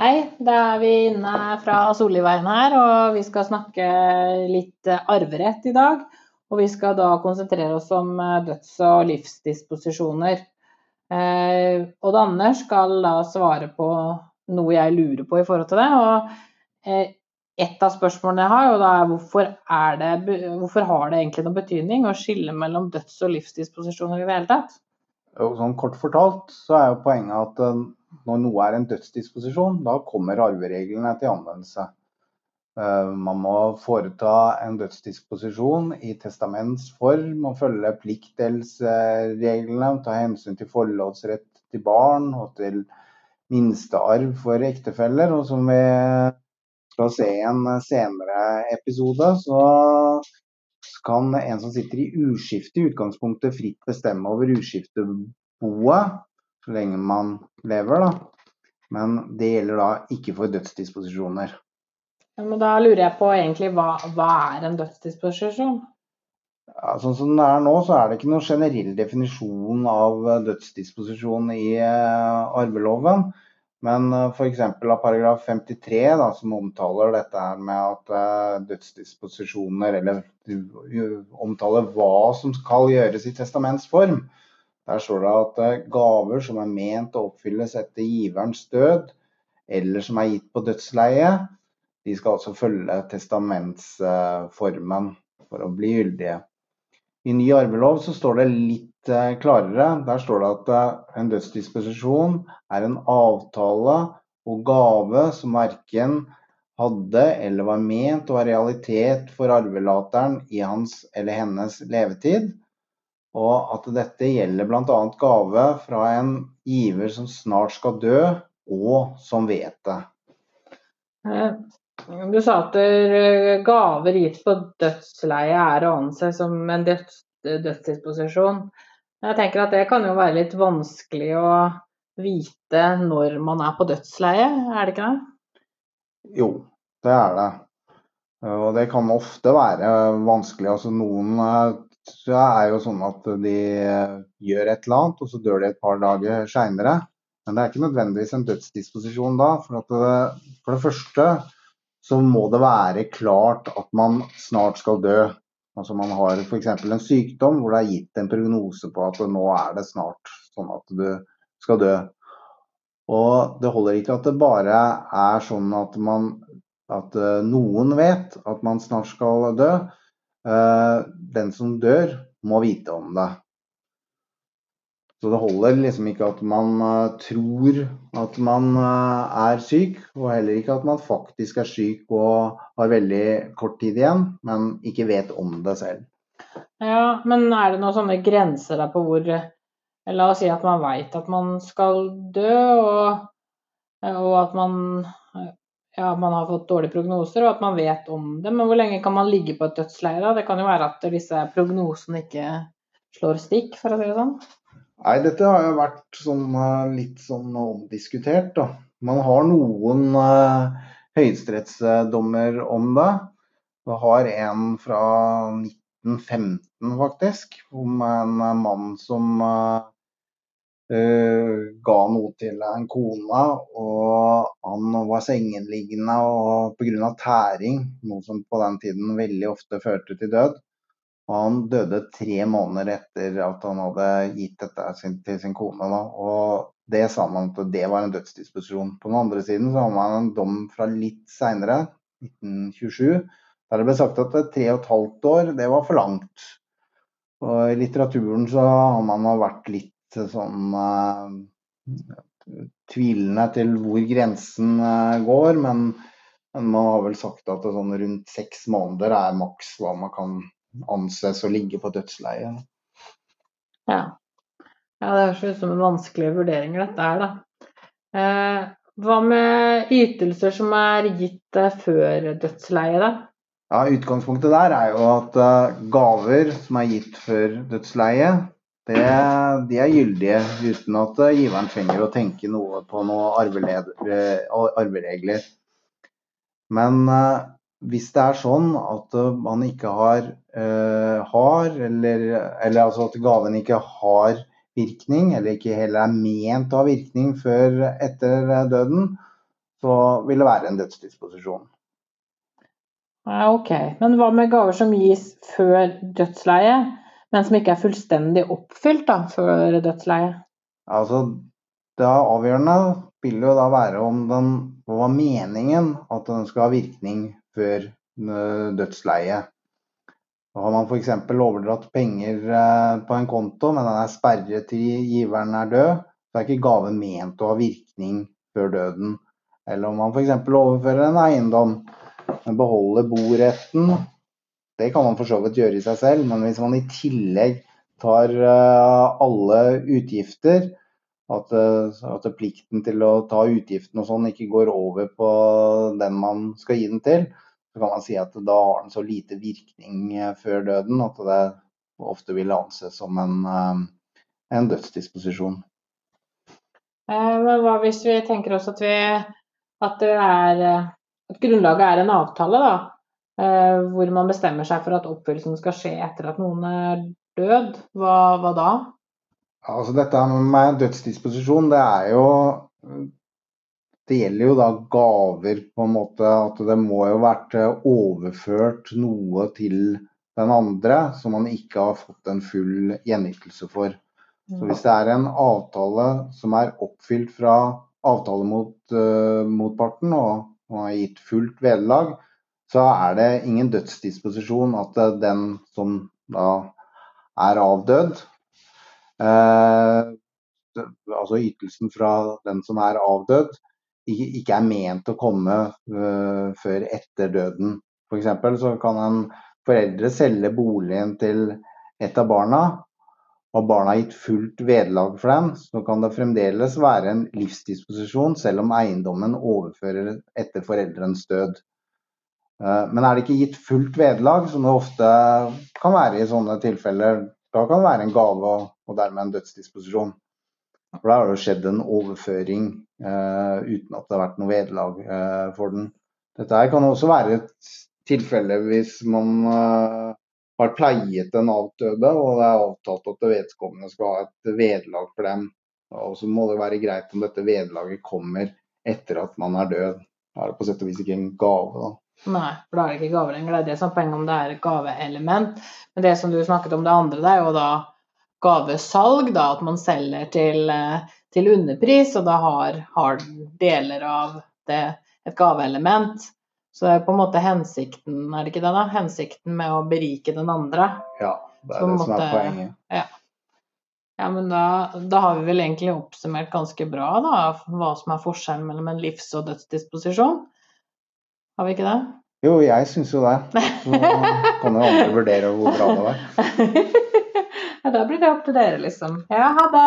Hei, da er vi inne fra Solliveien her, og vi skal snakke litt arverett i dag. Og vi skal da konsentrere oss om døds- og livsdisposisjoner. Eh, Odd Anders skal da svare på noe jeg lurer på i forhold til det. Og eh, et av spørsmålene jeg har, jo da er hvorfor, er det, hvorfor har det egentlig noen betydning å skille mellom døds- og livsdisposisjoner i det hele tatt? Sånn kort fortalt så er jo poenget at eh, når noe er en dødsdisposisjon, da kommer arvereglene til anvendelse. Eh, man må foreta en dødsdisposisjon i testamentsform og følge pliktdelsreglene, ta hensyn til forholdsrett til barn og til minstearv for ektefeller. Og som vi skal se i en senere episode, så kan en som sitter i uskifte i utgangspunktet fritt bestemme over uskifteboet så lenge man lever, da. Men det gjelder da ikke for dødsdisposisjoner. Ja, men da lurer jeg på egentlig hva, hva er en dødsdisposisjon? Ja, sånn som det er nå, så er det ikke noen generell definisjon av dødsdisposisjon i uh, arveloven. Men eh, f.eks. av paragraf 53, da, som omtaler dette her med at uh, dødsdisposisjoner, eller omtaler hva som skal gjøres i testamentsform, der står det at eh, gaver som er ment å oppfylles etter giverens død, eller som er gitt på dødsleie, de skal altså følge testamentsformen for å bli gyldige. I ny arvelov så står det litt eh, klarere. Der står det at eh, en dødsdisposisjon er en avtale og gave som verken hadde eller var ment å ha realitet for arvelateren i hans eller hennes levetid, og at dette gjelder bl.a. gave fra en giver som snart skal dø, og som vet det. Eh, du sa at eh, gaver gitt på dødsleie er å anse som en døds, dødsdisposisjon. Jeg tenker at det kan jo være litt vanskelig å vite når man er på dødsleie, er det ikke det? Jo, det er det. Og det kan ofte være vanskelig. Altså noen eh, så er jo sånn at de gjør et eller annet, og så dør de et par dager seinere. Men det er ikke nødvendigvis en dødsdisposisjon da. For, det, for det første så må det være klart at man snart skal dø. Altså Man har f.eks. en sykdom hvor det er gitt en prognose på at nå er det snart sånn at du skal dø. Og det holder ikke at det bare er sånn at, man, at eh, noen vet at man snart skal dø. Eh, den som dør, må vite om det. Så det holder liksom ikke at man uh, tror at man uh, er syk, og heller ikke at man faktisk er syk og har veldig kort tid igjen, men ikke vet om det selv. Ja, men er det noen sånne grenser der på hvor La oss si at man veit at man skal dø, og, og at man ja, man har fått dårlige prognoser, og at man vet om det. Men hvor lenge kan man ligge på et dødsleie? Det kan jo være at disse prognosene ikke slår stikk, for å si det sånn. Nei, dette har jo vært sånn, eh, litt sånn omdiskutert. da. Man har noen uh, høyesterettsdommer om det. Vi har en fra 1915 faktisk, om en mann som Uh, ga noe til en kone, og han var sengenliggende og pga. tæring, noe som på den tiden veldig ofte førte til død. Og han døde tre måneder etter at han hadde gitt dette til sin kone. Da. Og det sa man at det var en dødsdisposisjon. På den andre siden så har man en dom fra litt seinere, 1927, der det ble sagt at tre og et halvt år, det var for langt. Og I litteraturen så har man vært litt sånn uh, tvilende til hvor grensen uh, går, men, men, man har vel sagt at det sånn rundt seks måneder er maks hva man kan anses å ligge på dødsleie. Ja. ja det høres ut som en vanskelige vurderinger dette er, da. Eh, hva med ytelser som er gitt eh, før dødsleie, da? Ja, Utgangspunktet der er jo at gaver som er gitt før dødsleie, det, de er gyldige uten at giveren trenger å tenke noe på noen arveregler. Men uh, hvis det er sånn at man ikke har, uh, har eller, eller, altså at gaven ikke har virkning, eller ikke heller er ment å ha virkning før etter døden, så vil det være en dødsdisposisjon. Ja, ok. Men hva med gaver som gis før dødsleie, men som ikke er fullstendig oppfylt da, før dødsleie? Altså, det avgjørende vil jo da være om den var meningen at den skal ha virkning før dødsleie. dødsleie. Har man f.eks. overdratt penger eh, på en konto, men den er sperret til giveren er død, så er ikke gaven ment å ha virkning før døden. Eller om man f.eks. overfører en eiendom, men beholder boretten. Det kan man for så vidt gjøre i seg selv, men hvis man i tillegg tar eh, alle utgifter, at, eh, at plikten til å ta utgiftene og sånn ikke går over på den man skal gi den til, så kan man si at da har den så lite virkning eh, før døden at det ofte vil anses som en, en dødsdisposisjon. Men hva hvis vi tenker oss at, vi, at, er, at grunnlaget er en avtale, da, hvor man bestemmer seg for at oppfyllelsen skal skje etter at noen er død, hva, hva da? Altså dette med dødsdisposisjon, det er jo det gjelder jo da gaver, på en måte. At det må jo vært eh, overført noe til den andre som man ikke har fått en full gjenytelse for. Så hvis det er en avtale som er oppfylt fra avtale mot uh, og man har gitt fullt vederlag, så er det ingen dødsdisposisjon at den som da er avdød, eh, altså ytelsen fra den som er avdød, ikke er ment å komme eh, før etter døden. F.eks. så kan en foreldre selge boligen til et av barna, og barna har gitt fullt vederlag for den, så kan det fremdeles være en livsdisposisjon selv om eiendommen overfører etter foreldrens død. Uh, men er det ikke gitt fullt vederlag, som det ofte kan være i sånne tilfeller, da kan det være en gave og dermed en dødsdisposisjon. For da har det skjedd en overføring uh, uten at det har vært noe vederlag uh, for den. Dette her kan også være et tilfelle hvis man uh, har pleiet en avdøde, og det er avtalt at vedkommende skal ha et vederlag for dem. Og så må det være greit om dette vederlaget kommer etter at man er død. Da er det på sett og vis ikke en gave, da. Nei, for da er det ikke gaver lenger. Det er det som er poenget om det er et gaveelement. Men det som du snakket om det andre, det er jo da gavesalg, da, at man selger til, eh, til underpris, og da har, har, deler av det et gaveelement. Så det er på en måte hensikten, er det ikke det da? Hensikten med å berike den andre. Ja, det er det måte, som er poenget. Ja. ja men da, da, har vi vel egentlig oppsummert ganske bra da, hva som er forskjellen mellom en livs- og dødsdisposisjon. Har vi ikke det? Jo, jeg syns jo det. Så kan jo andre vurdere hvor bra det var. Ja, da blir det opp til dere, liksom. Ja, ha det.